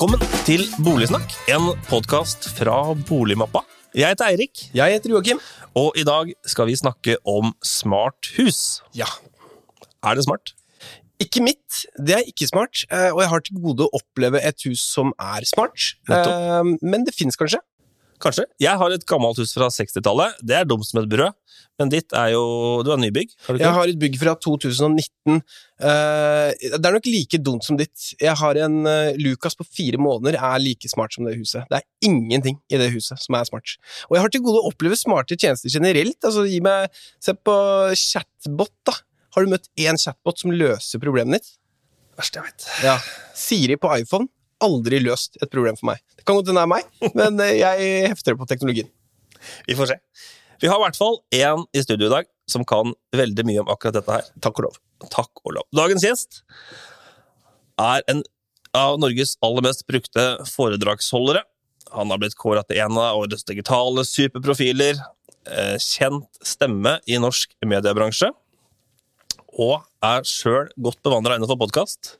Velkommen til Boligsnakk, en podkast fra Boligmappa. Jeg heter Eirik, Jeg heter Joakim. og i dag skal vi snakke om smart hus. Ja. Er det smart? Ikke mitt, det er ikke smart, eh, og jeg har til gode å oppleve et hus som er smart. Nettopp. Men det fins kanskje. Kanskje. Jeg har et gammelt hus fra 60-tallet. Det er dumt som et brød, men ditt er jo Du har nybygg? Har du ikke? Jeg har et bygg fra 2019. Eh, Det er nok like dumt som ditt. Jeg har en eh, Lucas på fire måneder er like smart som det huset. Det er ingenting i det huset som er smart. Og jeg har til gode å oppleve smarte tjenester generelt. Altså, gi meg Se på chatbot, da. Har du møtt én chatbot som løser problemet ditt? Verste jeg vet. Ja. Siri på iPhone aldri løst et problem for meg. Det kan godt hende det er meg, men eh, jeg hefter på teknologien. Vi får se. Vi har i hvert fall én i studio i dag som kan veldig mye om akkurat dette her. Takk og lov. Takk og lov. Dagens gjest er en av Norges aller mest brukte foredragsholdere. Han har blitt kåret til en av årets digitale superprofiler, eh, kjent stemme i norsk mediebransje, og er sjøl godt bevandra innenfor podkast.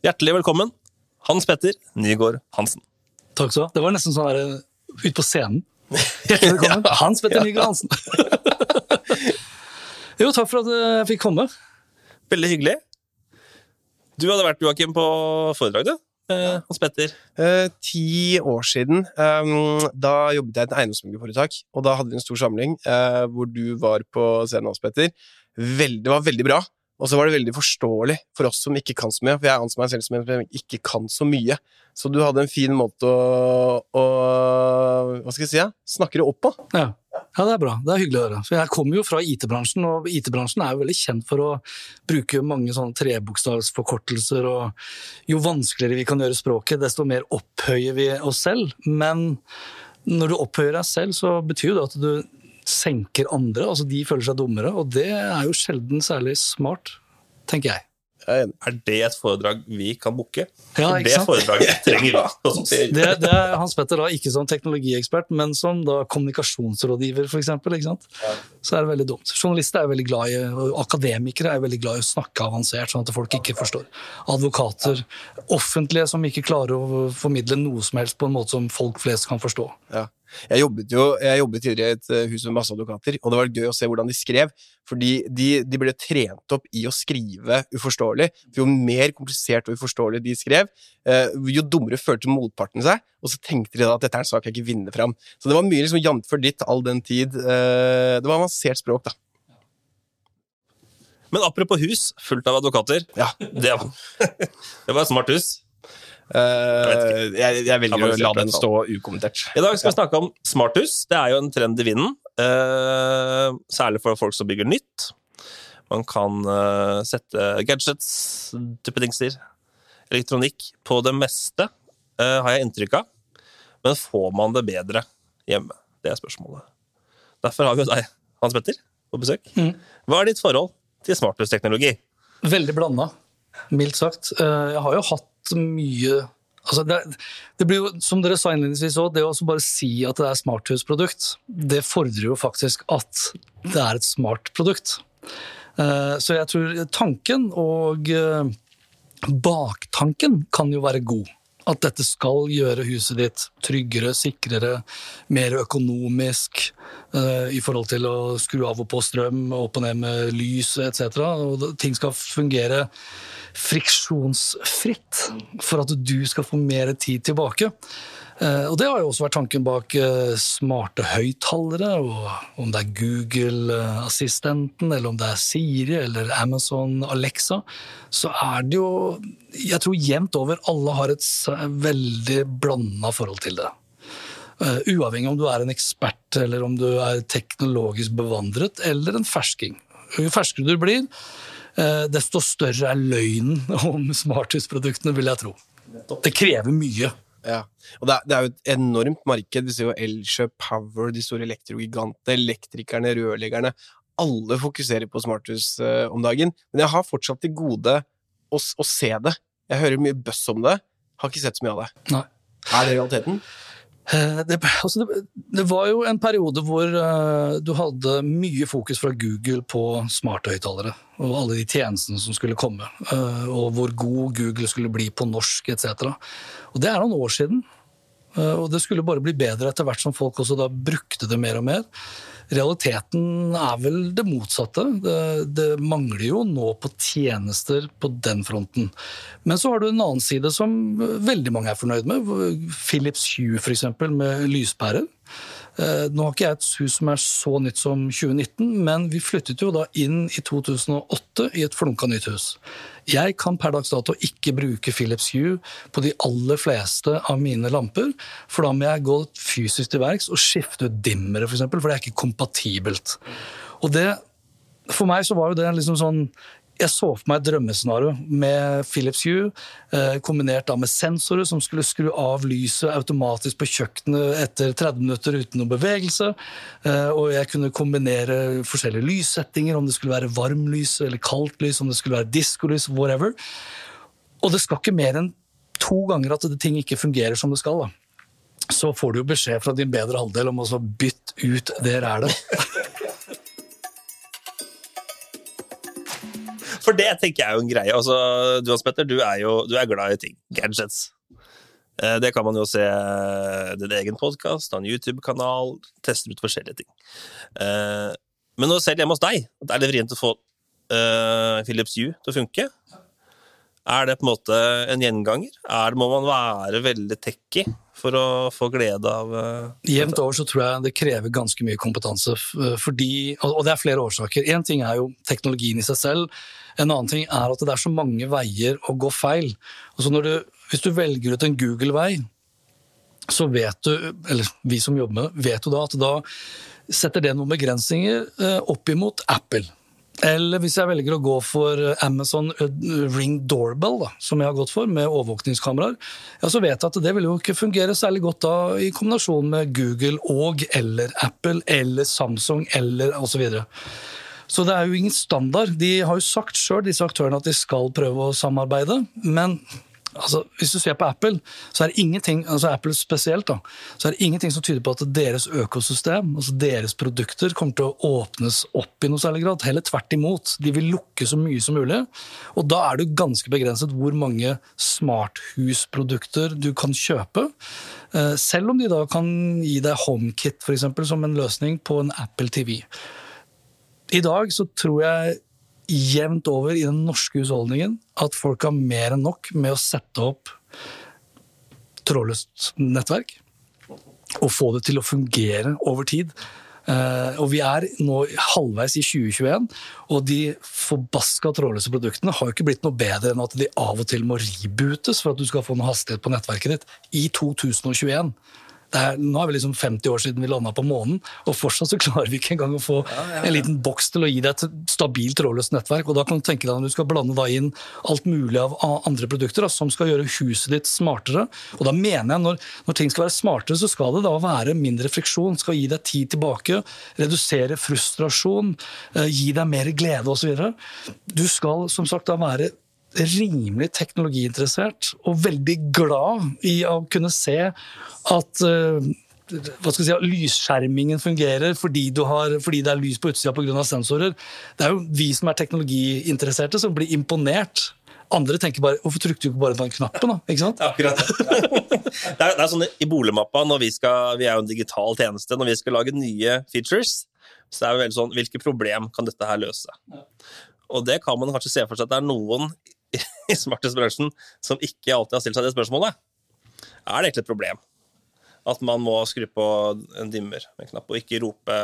Hjertelig velkommen, Hans Petter Nygaard Hansen. Takk skal du ha. Det var nesten sånn der, uh, ut på scenen. Hjertelig velkommen. Hans Petter Nygaard Hansen. jo, takk for at uh, jeg fikk komme. Veldig hyggelig. Du hadde vært, Joakim, på foredrag, du? Eh, Hans Petter. Eh, ti år siden, eh, da jobbet jeg i et eiendomsmeglerforetak, og da hadde vi en stor samling eh, hvor du var på scenen, Hans Petter. Veld, det var veldig bra, og så var det veldig forståelig for oss som ikke kan så mye, for jeg anser meg selv som en som ikke kan så mye. Så du hadde en fin måte å, å Hva skal jeg si? Ja? Snakke det opp på. Ja. ja, det er bra. Det er hyggelig å høre. For jeg kommer jo fra IT-bransjen, og IT-bransjen er jo veldig kjent for å bruke mange sånne trebokstavsforkortelser, og jo vanskeligere vi kan gjøre språket, desto mer opphøyer vi oss selv. Men når du opphøyer deg selv, så betyr jo det at du senker andre, altså de føler seg dummere, og det er jo sjelden særlig smart, tenker jeg. Er. Det et foredrag vi kan booke? Ja, det foredraget trenger vi. Det, det er Hans Petter da, ikke som teknologiekspert, men som da kommunikasjonsrådgiver, for eksempel, ikke sant? Så er det veldig dumt. Journalister er veldig glad i, og akademikere er veldig glad i å snakke avansert, sånn at folk ikke forstår. Advokater, offentlige som ikke klarer å formidle noe som helst på en måte som folk flest kan forstå. Ja. Jeg jobbet jo jeg jobbet tidligere i et eh, hus med masse advokater, og det var gøy å se hvordan de skrev. Fordi de, de ble trent opp i å skrive uforståelig. For jo mer komplisert og uforståelig de skrev, eh, jo dummere følte motparten seg. Og så tenkte de da at dette er en sak jeg ikke vinner fram. Så det var mye liksom jevnt for ditt all den tid. Eh, det var avansert språk, da. Men apropos hus fullt av advokater. Ja. Det var, det var et smart hus. Eh, jeg, jeg velger å la den stå ukommentert. I dag skal vi snakke om smarthus. Det er jo en trend i vinden. Uh, særlig for folk som bygger nytt. Man kan uh, sette gadgets, duppedingser, elektronikk på det meste, eh, har jeg inntrykk av. Men får man det bedre hjemme? Det er spørsmålet. Derfor har vi jo deg, Hans Petter, på besøk. Mm. Hva er ditt forhold til smarthusteknologi? Veldig blanda, mildt sagt. Eh, Jeg har jo hatt mye altså det, det blir jo, Som dere sa innledningsvis òg, det å bare si at det er smarthusprodukt, det fordrer jo faktisk at det er et smart produkt. Eh, Så jeg tror tanken og eh, baktanken kan jo være god. At dette skal gjøre huset ditt tryggere, sikrere, mer økonomisk eh, i forhold til å skru av og på strøm, opp og ned med lys etc. Ting skal fungere friksjonsfritt for at du skal få mer tid tilbake. Eh, og Det har jo også vært tanken bak eh, smarte høyttalere, og om det er Google-assistenten, eller om det er Siri eller Amazon Alexa, så er det jo Jeg tror jevnt over alle har et veldig blanda forhold til det. Eh, uavhengig om du er en ekspert, eller om du er teknologisk bevandret, eller en fersking. Jo ferskere du blir, desto større er løgnen om smarthusproduktene, vil jeg tro. Det krever mye. Ja, og det er, det er jo et enormt marked. Vi ser jo Elkjøp, Power, de store elektrogigantene, elektrikerne, rørleggerne. Alle fokuserer på smarthus uh, om dagen. Men jeg har fortsatt til gode å, å se det. Jeg hører mye bøss om det, har ikke sett så mye av det. Nei. Er det realiteten? Eh, det, altså det, det, var jo en periode hvor uh, du hadde mye fokus fra Google på smarte høyttalere. Og alle de tjenestene som skulle komme. Uh, og hvor god Google skulle bli på norsk etc. Og det er noen år siden. Uh, og det skulle bare bli bedre etter hvert som folk også da brukte det mer og mer. Realiteten er vel det motsatte. Det, det, mangler jo nå på tjenester på den fronten. Men så har du en annen side som veldig mange er fornøyd med. Philips Hue f.eks. med lyspærer. Eh, nå har ikke jeg et hus som er så nytt som 2019, men vi flyttet jo da inn i 2008 i et flunka nytt hus. Jeg kan per dags dato ikke bruke Philips Hue på de aller fleste av mine lamper, for da må jeg gå fysisk til verks og skifte ut dimmere, f.eks., for, for det er ikke kompatibelt. Og det, For meg så var jo det liksom sånn jeg så for meg et drømmescenario med Philips Hue, kombinert kombinert med sensorer som skulle skru av lyset automatisk på kjøkkenet etter 30 minutter uten noe bevegelse. Eh, og jeg kunne kombinere forskjellige lyssettinger, om det skulle være varmlys eller kaldt lys, om det skulle være diskolys, whatever. Og det skal ikke mer enn to ganger at ting ikke fungerer som det skal. da. Så får du jo beskjed fra din bedre halvdel om å bytte ut det rælet. For det tenker jeg er jo en greie. Altså, du Hans Petter, du er jo du er glad i ting. Gadgets. Eh, det kan man jo se eh, din egen podkast, en YouTube-kanal, teste ut forskjellige ting. Eh, men nå selv hjemme hos deg, det er det vrient å få Philips U til å funke. Er det på en måte en gjenganger? Er det, må man være veldig techy for å få glede av uh, Jevnt over så tror jeg det krever ganske mye kompetanse. Fordi, og det er flere årsaker. Én ting er jo teknologien i seg selv. En annen ting er at det er så mange veier å gå feil. Altså du, hvis du velger ut en Google-vei, så vet du, eller vi som jobber med det, vet jo da at da setter det noen begrensninger eh, opp imot Apple. Eller hvis jeg velger å gå for Amazon eh, Ring Doorbell, da, som jeg har gått for, med overvåkningskameraer, ja, så vet jeg at det vil jo ikke fungere særlig godt da i kombinasjon med Google og eller Apple eller Samsung eller osv. Så det er jo ingen standard. De har jo sagt sjøl, disse aktørene, at de skal prøve å samarbeide. Men altså, hvis du ser på Apple, så er det ingenting altså Apple spesielt da, så er det ingenting som tyder på at deres økosystem, altså deres produkter, kommer til å åpnes opp i noe særlig grad. Heller tvert imot. De vil lukke så mye som mulig. Og da er det ganske begrenset hvor mange smarthusprodukter du kan kjøpe. Eh, selv om de da kan gi deg HomeKit for eksempel, som en løsning på en Apple TV. I dag så tror jeg jevnt over i den norske husholdningen at folk har mer enn nok med å sette opp trådløst nettverk og få det til å fungere over tid. Uh, og Vi er nå halvveis i 2021, og de forbaska trådløse produktene har jo ikke blitt noe bedre enn at de av og til må rebootes for at du skal få noe hastighet på nettverket ditt i 2021 er, nå er vi liksom 50 år siden vi landa på månen, og fortsatt så klarer vi ikke engang å få ja, ja, en liten boks til å gi deg et stabilt trådløst nettverk. og Da kan du tenke deg at du skal blande inn alt mulig av andre produkter da, som skal gjøre huset ditt smartere. Og da mener jeg når, når, ting skal være smartere, så skal det da være mindre friksjon. Skal gi deg tid tilbake, redusere frustrasjon, eh, gi deg mer glede osv. Du skal som sagt da være rimelig teknologiinteressert og veldig glad i å kunne se at uh, hva skal jeg si, lysskjermingen fungerer fordi, har, fordi det er lys på utsida pga. sensorer. Det er jo vi som er teknologiinteresserte, som blir imponert. Andre tenker bare 'hvorfor trykte du ikke bare på den knappen'? da? Ikke sant? Akkurat. det, er, det er sånn I boligmappa, når vi, skal, vi er jo en digital tjeneste, når vi skal lage nye features, så er det veldig sånn Hvilke problem kan dette her løse? Ja. Og det kan man kanskje se for seg at det er noen i smarthetsbransjen som ikke alltid har stilt seg det spørsmålet. Er det egentlig et problem at man må skru på en dimmer med en knapp, og ikke rope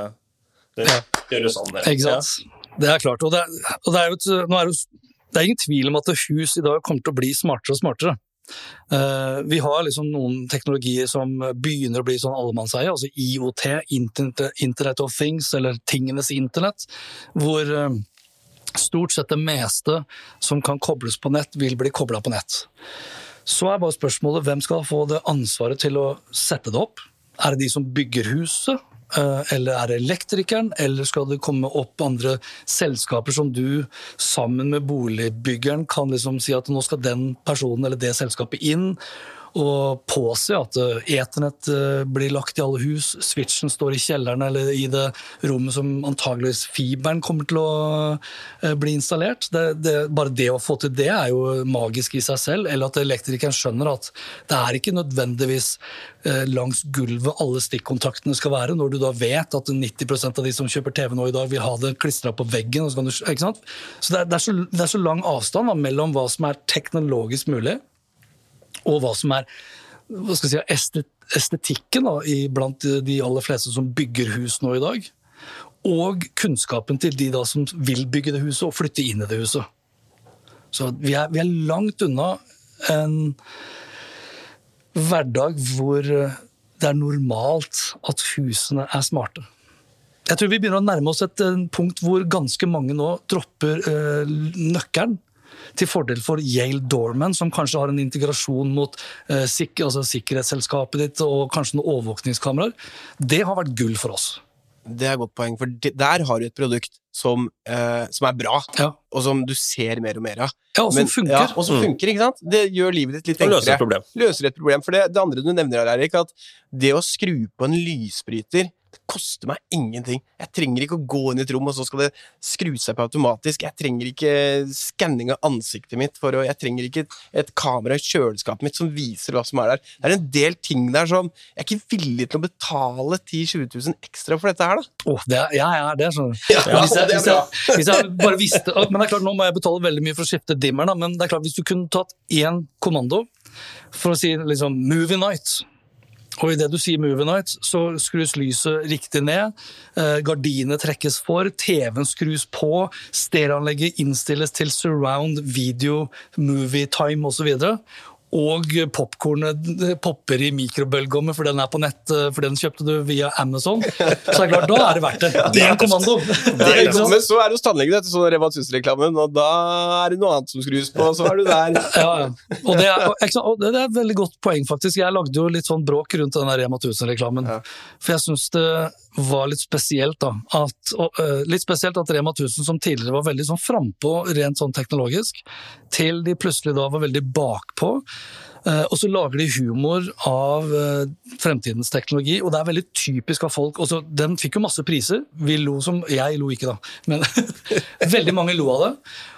ja. gjøre sånn? Eller? Ikke sant. Ja. Det er klart. Og, det, og det, er jo, er det, det er ingen tvil om at hus i dag kommer til å bli smartere og smartere. Uh, vi har liksom noen teknologier som begynner å bli sånn allemannseie, altså IOT, Internet, Internet, of Things, eller tingenes internett, hvor uh, Stort sett det meste som kan kobles på nett, vil bli kobla på nett. Så er bare spørsmålet hvem skal få det ansvaret til å sette det opp? Er det de som bygger huset? Eh, eller er det elektrikeren, eller skal det komme opp andre selskaper som du sammen med boligbyggeren kan liksom si at nå skal den personen eller det selskapet inn? Og påse at eh, eternett eh, blir lagt i alle hus, switchen står i kjelleren eller i det rommet som antageligvis fiberen kommer til å eh, bli installert. Det, det, bare det å få til det er jo magisk i seg selv. Eller at elektrikeren skjønner at det er ikke nødvendigvis langs gulvet alle stikkontaktene skal være, når du da vet at 90% av de som kjøper TV nå i dag, vil ha det klistra på veggen. Så, du, så, det, er, det, er så, det, er, så, lang avstand da, mellom hva som er teknologisk mulig, og hva som er hva skal jeg si, estetikken da, blant de aller fleste som bygger hus nå i dag. Og kunnskapen til de da som vil bygge det huset og flytte inn i det huset. Så vi er, vi er langt unna en hverdag hvor det er normalt at husene er smarte. Jeg tror vi begynner å nærme oss et punkt hvor ganske mange nå dropper øh, nøkkelen til fordel for Yale Dorman, som kanskje har en integrasjon mot eh, sik altså sikkerhetsselskapet ditt og kanskje noen overvåkningskameraer. Det har vært gull for oss. Det er et godt poeng, for der har du et produkt som, eh, som er bra, ja. og som du ser mer og mer av. Ja, og som funker. Ja, og som mm. funker, ikke sant? Det gjør livet ditt litt enklere. Og Løser et problem. Løser et problem. For det, det andre du nevner her, Erik, at det å skru på en lysbryter det koster meg ingenting. Jeg trenger ikke å gå inn i et rom, og så skal det skru seg på automatisk. Jeg trenger ikke skanning av ansiktet mitt, for å, jeg trenger ikke et, et kamera i kjøleskapet mitt som viser hva som er der. Det er en del ting der som Jeg er ikke villig til å betale 10 000-20 000 ekstra for dette her, da. Oh, det er, ja, ja, det er sånn. Ja, hvis, jeg, hvis, jeg, hvis, jeg, bare visste Men det er klart, nå må jeg betale veldig mye for å skifte dimmer, da, men det er klart, hvis du kunne tatt én kommando for å si liksom 'movie night' Og idet du sier 'movie night', så skrus lyset riktig ned. Eh, gardinene trekkes for, TV-en skrus på, stereoanlegget innstilles til surround video, movie time osv og popkornet popper i mikrobølgeovnen, for den er på nett, eh, for den kjøpte du via Amazon. Så er det klart, da er det verdt det. Det er kommando. Det er Men så er det hos tannlegen etter sånn Rema 1000-reklamen, og da er det noe annet som skrus på, og så er du der. Ja, ja. Og, det er, og det er et veldig godt poeng, faktisk. Jeg lagde jo litt sånn bråk rundt den Rema 1000-reklamen. For jeg syns det var litt spesielt, da. At, og, uh, litt spesielt at Rema 1000, som tidligere var veldig sånn frampå rent sånn teknologisk, til de plutselig da var veldig bakpå. Uh, og så lager de humor av uh, fremtidens teknologi, og det er veldig typisk av folk. Også, den fikk jo masse priser. Vi lo som Jeg lo ikke, da, men veldig mange lo av det.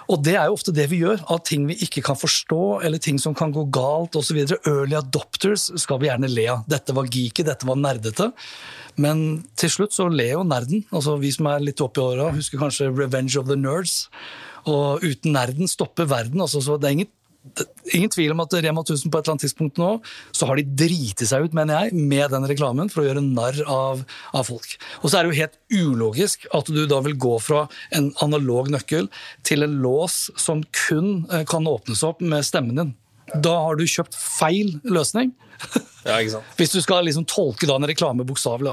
Og det er jo ofte det vi gjør, av ting vi ikke kan forstå, eller ting som kan gå galt osv. Early adopters skal vi gjerne le av. Dette var geeky, dette var nerdete. Men til slutt så ler jo nerden. altså Vi som er litt oppi åra, husker kanskje 'Revenge of the Nerds'. Og uten nerden stopper verden. altså så Det er ingen, ingen tvil om at Rema 1000 på et eller annet tidspunkt nå så har de driti seg ut, mener jeg, med den reklamen for å gjøre narr av, av, folk. Og så er det jo helt ulogisk at du da vil gå fra en analog nøkkel til en lås som kun eh, kan åpnes opp med stemmen din. Da har du kjøpt feil løsning. Ja? Hvis du skal liksom tolke da en reklame bokstavelig.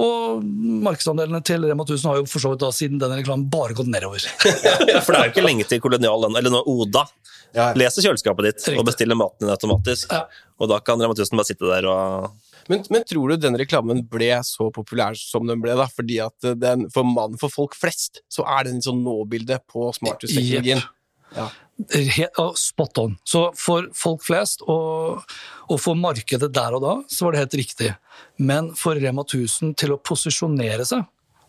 Og markedsandelene til Rema 1000 har jo for så vidt da siden denne reklamen bare gått nedover. ja, for det er jo ikke lenge til kolonial eller nå Oda ja. leser kjøleskapet ditt Riktig. og bestiller maten din automatisk. Ja. Og da kan Rema 1000 bare sitte der og men, men, tror du den reklamen ble så populær som den ble? da? Fordi at den, For mann, for folk flest, så er den sånn nåbilde på smarthusteknologien. Yep. Ja. Spot on. Så for folk flest, og, og, for markedet der og da, så var det helt riktig. Men for Rema 1000 til å posisjonere seg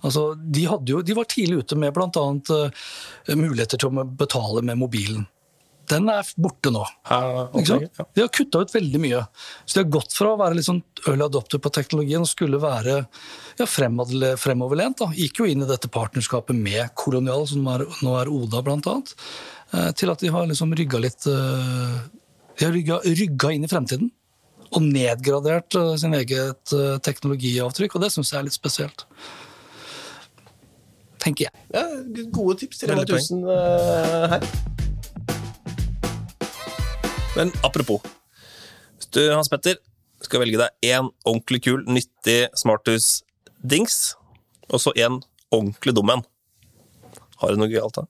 altså, de, jo, de var tidlig ute med bl.a. Uh, eh, muligheter til å betale med mobilen. Den er borte nå. Ja, okay, ja. De har kutta ut veldig mye. Så de har gått fra å være litt sånn early adopter på teknologien og skulle være ja, fremoverlent. Da. Gikk jo inn i dette partnerskapet med Kolonial, som er, nå er Oda, blant annet. Eh, til at de har liksom rygga litt eh, De har rygga, rygga inn i fremtiden. Og nedgradert eh, sin eget teknologiavtrykk, og det syns jeg er litt spesielt. Tenker jeg. Ja, gode tips til Rema 1000 uh, her. Men apropos. Hvis du, Hans Petter, skal velge deg én ordentlig kul, nyttig smarthus-dings, og så én ordentlig dum en, har du noe gøyalt da?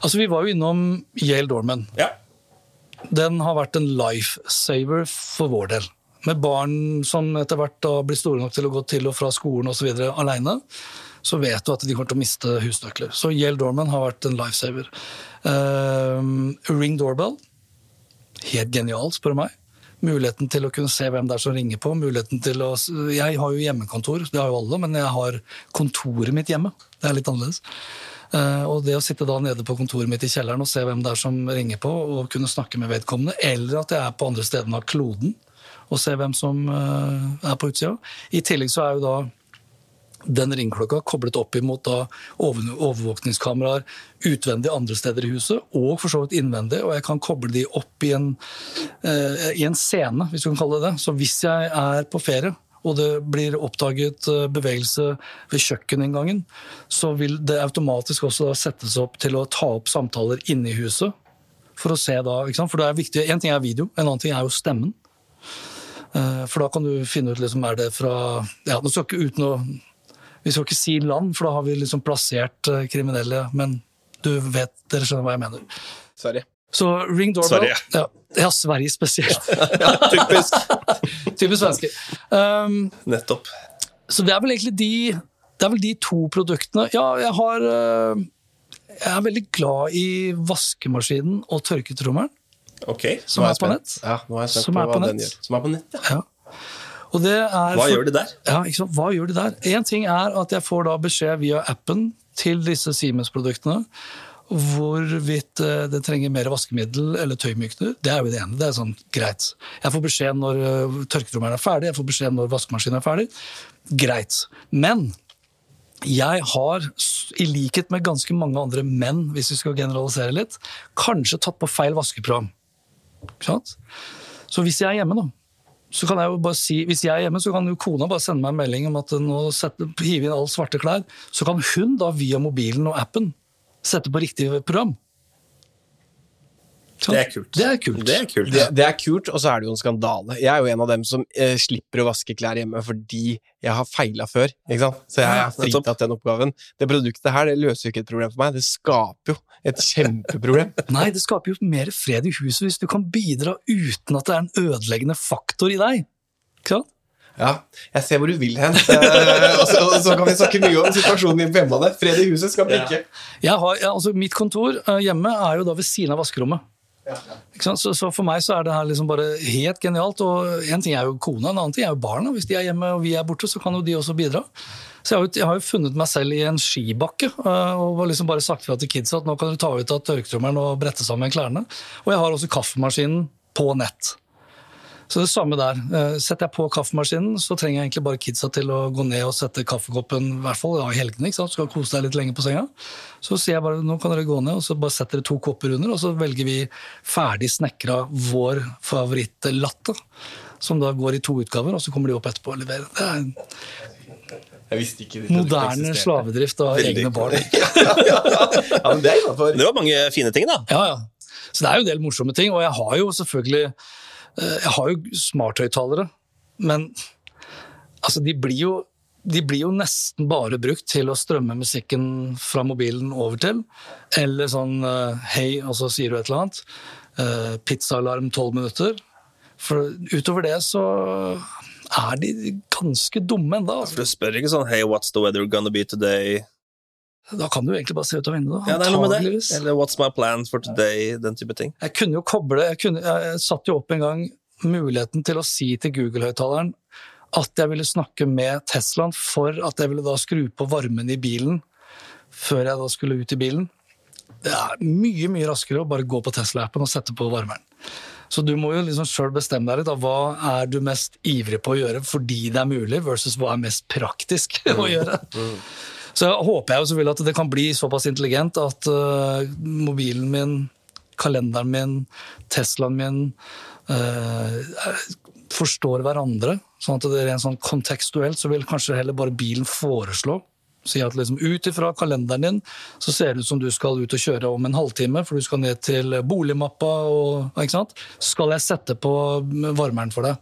Altså, Vi var jo innom Yale Dorman. Ja. Den har vært en lifesaver for vår del. Med barn som etter hvert da blir store nok til å gå til og fra skolen osv. aleine, så vet du at de kommer til å miste husnøkler. Så Yale Dorman har vært en lifesaver. Uh, Ring Doorbell. Helt genial, spør du meg. Muligheten til å kunne se hvem det er som ringer på. muligheten til å... Jeg har jo hjemmekontor, det har jo alle, men jeg har kontoret mitt hjemme. Det er litt annerledes. Eh, og det å sitte da nede på kontoret mitt i kjelleren og se hvem det er som ringer på, og kunne snakke med vedkommende, eller at jeg er på andre stedene av kloden og se hvem som eh, er på utsida. I tillegg så er jo da den ringklokka koblet opp imot da overvåkningskameraer utvendig andre steder i huset, og for så vidt innvendig. Og jeg kan koble de opp i en, uh, i en scene, hvis du kan kalle det det. Så hvis jeg er på ferie, og det blir oppdaget eh, bevegelse ved kjøkkeninngangen, så vil det automatisk også settes opp til å ta opp samtaler inne i huset. For å se da, For det er viktig, En ting er video, en annen ting er jo stemmen. Eh, for da kan du finne ut liksom, er det fra ja, nå skal ikke uten å, Vi skal ikke si land, for da har vi liksom plassert eh, kriminelle. Men du vet, dere skjønner hva jeg mener. Sverige. Så ring doorbell Sverige. Ja, ja, Sverige spesielt. Ja, typisk. Typisk svensker. Um, Nettopp. så det er vel egentlig de det er vel de to produktene. Ja, jeg har uh, Jeg er veldig glad i vaskemaskinen og tørketrommelen, Ok. som Nå er på nett. Ja, nå er jeg spent på er hva den gjør. Som er på nett, ja. Ja. Og det er Hva gjør de der? Ja, ikke sant? Hva gjør de der? Én ting er at jeg får da beskjed via appen til disse Siemens-produktene hvorvidt eh, det trenger mer vaskemiddel eller tøymykner. Det er jo det ene. Det er sånn greit. Jeg får beskjed når eh, tørketrommelen er ferdig, jeg får beskjed når vaskemaskinen er ferdig. Greit. Men jeg har, i likhet med ganske mange andre menn, hvis vi skal generalisere litt, kanskje tatt på feil vaskeprogram. Så hvis jeg er hjemme, da, så kan jeg jo bare si, hvis jeg er hjemme, så kan jo kona bare sende meg en melding om at nå setter, hive inn alle svarte klær. Så kan hun da via mobilen og appen sette på riktig program. Det er kult. Det er kult. Det er kult. Det, det er kult, og så er det jo en skandale. Jeg er jo en av dem som eh, slipper å vaske klær hjemme fordi jeg har feila før. ikke sant? Så jeg Ja, er fritatt den oppgaven. Det produktet her det løser jo ikke et problem for meg, det skaper jo et kjempeproblem. Nei, det skaper jo mer fred i huset hvis du kan bidra uten at det er en ødeleggende faktor i deg. Ikke sant? Ja, jeg ser hvor du vil hen. Eh, og, så, og så kan vi snakke mye om situasjonen din på hjemmebane. Fred i huset skal vi ikke. Jeg har, ja, altså mitt kontor eh, hjemme er jo da ved siden av vaskerommet. Så, så for meg så er det her liksom bare helt genialt. Og en ting er jo kona, en annen ting er jo barna. Hvis de er hjemme og vi er borte, så kan jo de også bidra. Så jeg har, jo, jeg har jo funnet meg selv i en skibakke eh, og liksom bare sagt fra til kids at nå kan dere ta ut av tørketrommelen og brette sammen klærne. Og jeg har også kaffemaskinen på nett. Så det samme der. Eh, Setter jeg på kaffemaskinen, så trenger jeg egentlig bare kidsa til å gå ned og sette kaffekoppen, i hvert fall ja, i helgene, ikke sant? skal kose deg litt lenge på senga. Så sier jeg bare nå kan dere gå ned, og så bare setter dere to kopper under, og så velger vi ferdig snekra vår favorittlatte. Som da går i to utgaver, og så kommer de opp etterpå og leverer. Det er Jeg visste ikke det moderne slavedrift av Veldig egne barn. Ja, men det er. Det var mange fine ting, da. Ja, ja. Så det er jo en del morsomme ting, og jeg har jo selvfølgelig Jeg har jo smarthøyttalere, men altså, de blir jo de blir jo nesten bare brukt til å strømme musikken fra mobilen over til. Eller sånn eh, hei, og så sier du et eller annet. Eh, Pizzaalarm tolv minutter. For utover det så er de ganske dumme ennå. For du spør ikke sånn Hey, what's the weather gonna be today? Da kan du egentlig bare se ut av vinduet. Ja, det er noe med det. Eller what's my plan for today? Den type ting. Jeg kunne jo koble Jeg, kunne, jeg satt jo opp en gang muligheten til å si til Google-høyttaleren at jeg ville snakke med Teslaen for at jeg ville da skru på varmen i bilen før jeg da skulle ut i bilen. Det er mye mye raskere å bare gå på Tesla-appen og sette på varmeren. Så du må jo liksom sjøl bestemme deg litt. Da. Hva er du mest ivrig på å gjøre fordi det er mulig, versus hva er mest praktisk å gjøre. Så håper jeg jo selvfølgelig at det kan bli såpass intelligent at uh, mobilen min, kalenderen min, Teslaen min uh, forstår hverandre. Sånn at det er en sånn kontekstuelt så vil kanskje heller bare bilen foreslå. Si at liksom ut ifra kalenderen din så ser det ut som du skal ut og kjøre om en halvtime, for du skal ned til boligmappa og ikke sant? Skal jeg sette på varmeren for deg?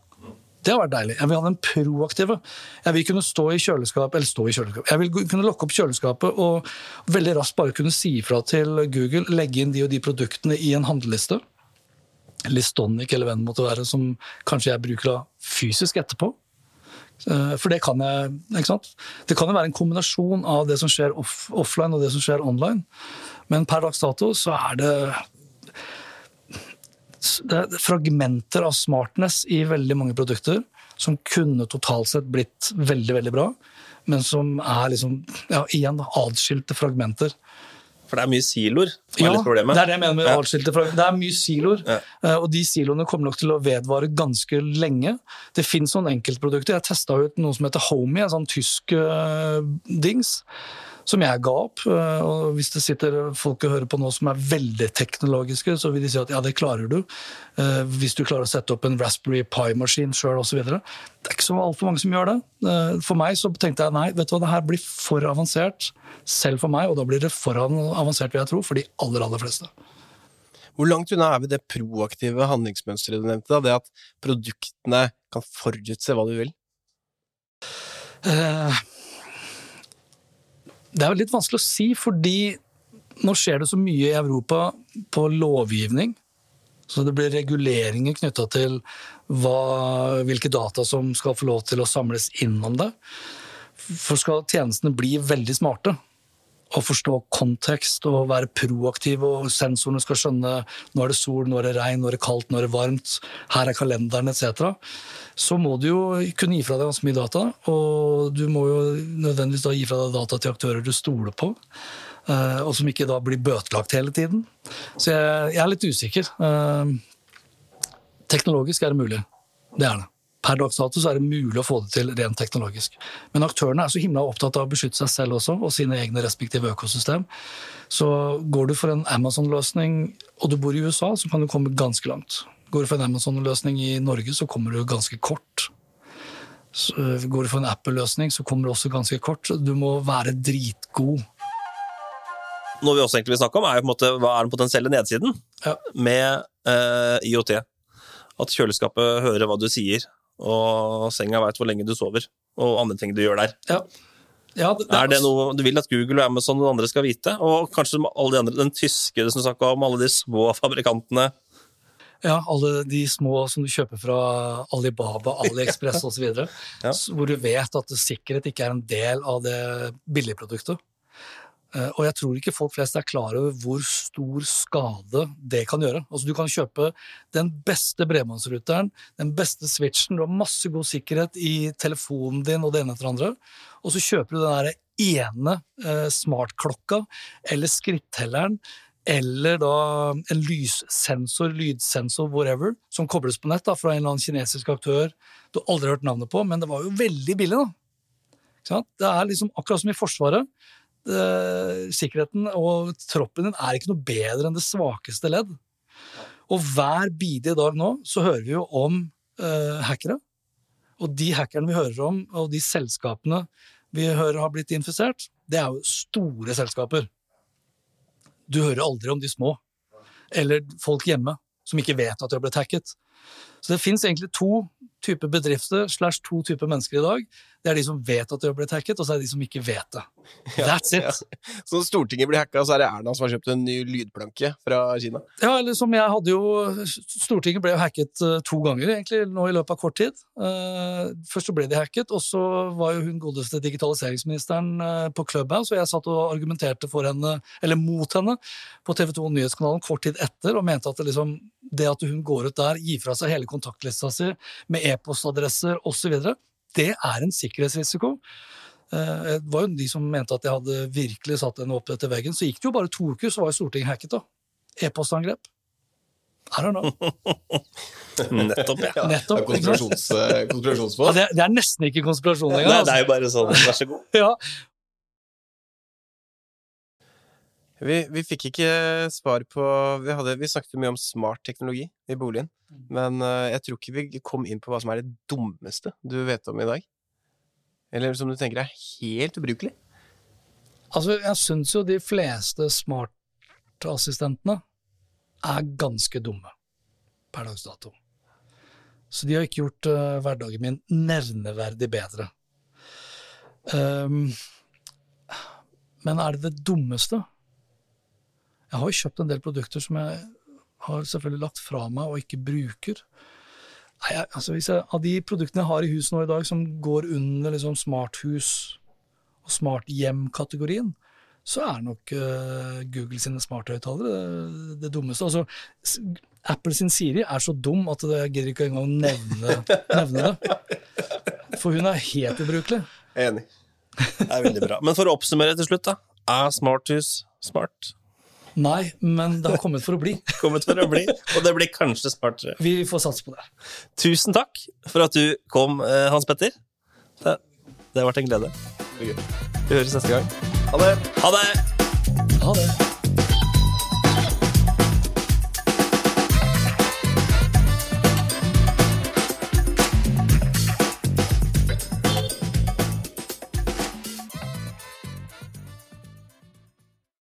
Det har vært deilig. Jeg vil ha den proaktive. Jeg vil kunne stå i kjøleskapet, eller stå i kjøleskapet. Jeg vil kunne lokke opp kjøleskapet og veldig raskt bare kunne si ifra til Google, legge inn de og de produktene i en handleliste. Listonic eller hva det måtte være, som kanskje jeg bruker da fysisk etterpå. Eh, For det kan jeg, ikke sant? Det kan jo være en kombinasjon av det som skjer off offline og det som skjer online. Men per dags dato så er det det er fragmenter av smartness i veldig mange produkter som kunne totalt sett blitt veldig, veldig bra, men som er liksom, ja, igjen adskilte fragmenter. For det er mye siloer som ja, er litt problemet. Det er det jeg mener med Ja. adskilte fragmenter. Det er mye siloer, Ja. eh, og de siloene kommer nok til å vedvare ganske lenge. Det fins noen enkeltprodukter. Jeg testa ut noe som heter Homey, en sånn tysk uh, dings. Som jeg ga opp. eh, og Hvis det sitter folk og hører på nå som er veldig teknologiske, så vil de si at ja, det klarer du. eh, hvis du klarer å sette opp en Raspberry Pi-maskin sjøl osv. Det er ikke så altfor mange som gjør det. Eh, for meg så tenkte jeg nei, vet du hva, det her blir for avansert. Selv for meg, og da blir det for avansert, vil jeg tro, for de aller, aller fleste. Hvor langt unna er vi det proaktive handlingsmønsteret du nevnte? Da? Det at produktene kan forutse hva du vil? Eh, Det er litt vanskelig å si, fordi nå skjer det så mye i Europa på lovgivning. Så det blir reguleringer knytta til hva, hvilke data som skal få lov til å samles innom det. For skal tjenestene bli veldig smarte og forstå kontekst og være proaktiv, og sensorene skal skjønne nå er det sol, nå er det regn, nå er det kaldt, nå er det varmt, her er kalenderen etc., så må du jo kunne gi fra deg ganske mye data. Og du må jo nødvendigvis gi fra deg data til aktører du stoler på. eh, Og som ikke da blir bøtelagt hele tiden. Så jeg, jeg er litt usikker. Eh, Teknologisk er det mulig. Det er det. Per dags dato så er det mulig å få det til rent teknologisk. Men aktørene er så himla opptatt av å beskytte seg selv også, og sine egne respektive økosystem. Så går du for en Amazon-løsning, og du bor i USA, så kan du komme ganske langt. Går du for en Amazon-løsning i Norge, så kommer du ganske kort. Så går du for en Apple-løsning, så kommer du også ganske kort. Du må være dritgod. Noe vi også egentlig vil snakke om, er jo på en måte hva er den potensielle nedsiden Ja. med eh, IoT. At kjøleskapet hører hva du sier, og senga veit hvor lenge du sover, og andre ting du gjør der. Ja. Ja, det, Er det noe du vil at Google og Amazon og andre skal vite? Og kanskje alle de andre, den tyske du snakka om, alle de små fabrikantene. Ja, alle de små som du kjøper fra Alibaba, AliExpress osv. Ja. Hvor du vet at sikkerhet ikke er en del av det billigproduktet. Eh, Og jeg tror ikke folk flest er klar over hvor stor skade det kan gjøre. Altså Du kan kjøpe den beste bredbåndsruteren, den beste switchen, du har masse god sikkerhet i telefonen din og det ene etter det andre, og så kjøper du den derre ene eh, smartklokka eller skrittelleren eller da en lyssensor, lydsensor, whatever, som kobles på nett da, fra en eller annen kinesisk aktør du aldri har hørt navnet på, men det var jo veldig billig, da. Det er liksom akkurat som i Forsvaret. Det, sikkerheten og troppen din er ikke noe bedre enn det svakeste ledd. Og hver bidige dag nå så hører vi jo om eh, hackere. Og de hackerne vi hører om, og de selskapene vi hører har blitt infisert, det er jo store selskaper. Du hører aldri om de små. Eller folk hjemme som ikke vet at de har blitt hacket. Så det fins egentlig to typer bedrifter slash to typer mennesker i dag. Det er de som vet at de har blitt hacket, og så er det de som ikke vet det. That's it. Ja. Så når Stortinget blir hacka, så er det Erna som har kjøpt en ny lydplanke fra Kina. Ja, eller som jeg hadde jo Stortinget ble jo hacket eh, to ganger egentlig nå i løpet av kort tid. Eh, først så ble de hacket, og så var jo hun godeste digitaliseringsministeren eh, på Clubhouse, og jeg satt og argumenterte for henne, eller mot henne, på TV 2 Nyhetskanalen kort tid etter, og mente at det, liksom, det at hun går ut der, gir fra seg hele kontaktlista si med e-postadresser osv., det er en sikkerhetsrisiko. Eh, Det var jo de som mente at jeg hadde virkelig satt henne opp etter veggen. Så gikk det jo bare to uker, så var jo Stortinget hacket, da. E-postangrep. I don't know. Nettopp, ja. Ja, Nettopp, det er konspirasjons, eh, Ja, det, er- det er nesten ikke konspirasjon Nei, det er Altså. jo bare sånn, vær så god. Ja. Vi, vi fikk ikke svar på vi, hadde, vi snakket jo mye om smart teknologi i boligen, men eh, jeg tror ikke vi kom inn på hva som er det dummeste du vet om i dag. Eller som du tenker er helt ubrukelig. Altså, jeg syns jo de fleste smartassistentene er ganske dumme per dags dato. Så de har ikke gjort uh, hverdagen min nevneverdig bedre. Um, men er det det dummeste? Jeg har jo kjøpt en del produkter som jeg har selvfølgelig lagt fra meg og ikke bruker. Nei, jeg, altså jeg, Av de produktene jeg har i huset nå i dag som går under liksom smarthus og smart hjem-kategorien, så er nok uh, Google sine smarthøyttalere det, det dummeste. Altså, Apple sin Siri er så dum at jeg gidder ikke engang å nevne, nevne det. For hun er helt ubrukelig. Enig. Det er veldig bra. Men for å oppsummere til slutt, da. Er smarthus smart? Nei, men det har kommet for å bli. Kommet for å bli, og det blir kanskje smartere. Vi får satse på det. Tusen takk for at du kom, eh, Hans Petter. Det, det har vært en glede. Vi høres neste gang. Ha det! Ha det! Ha det.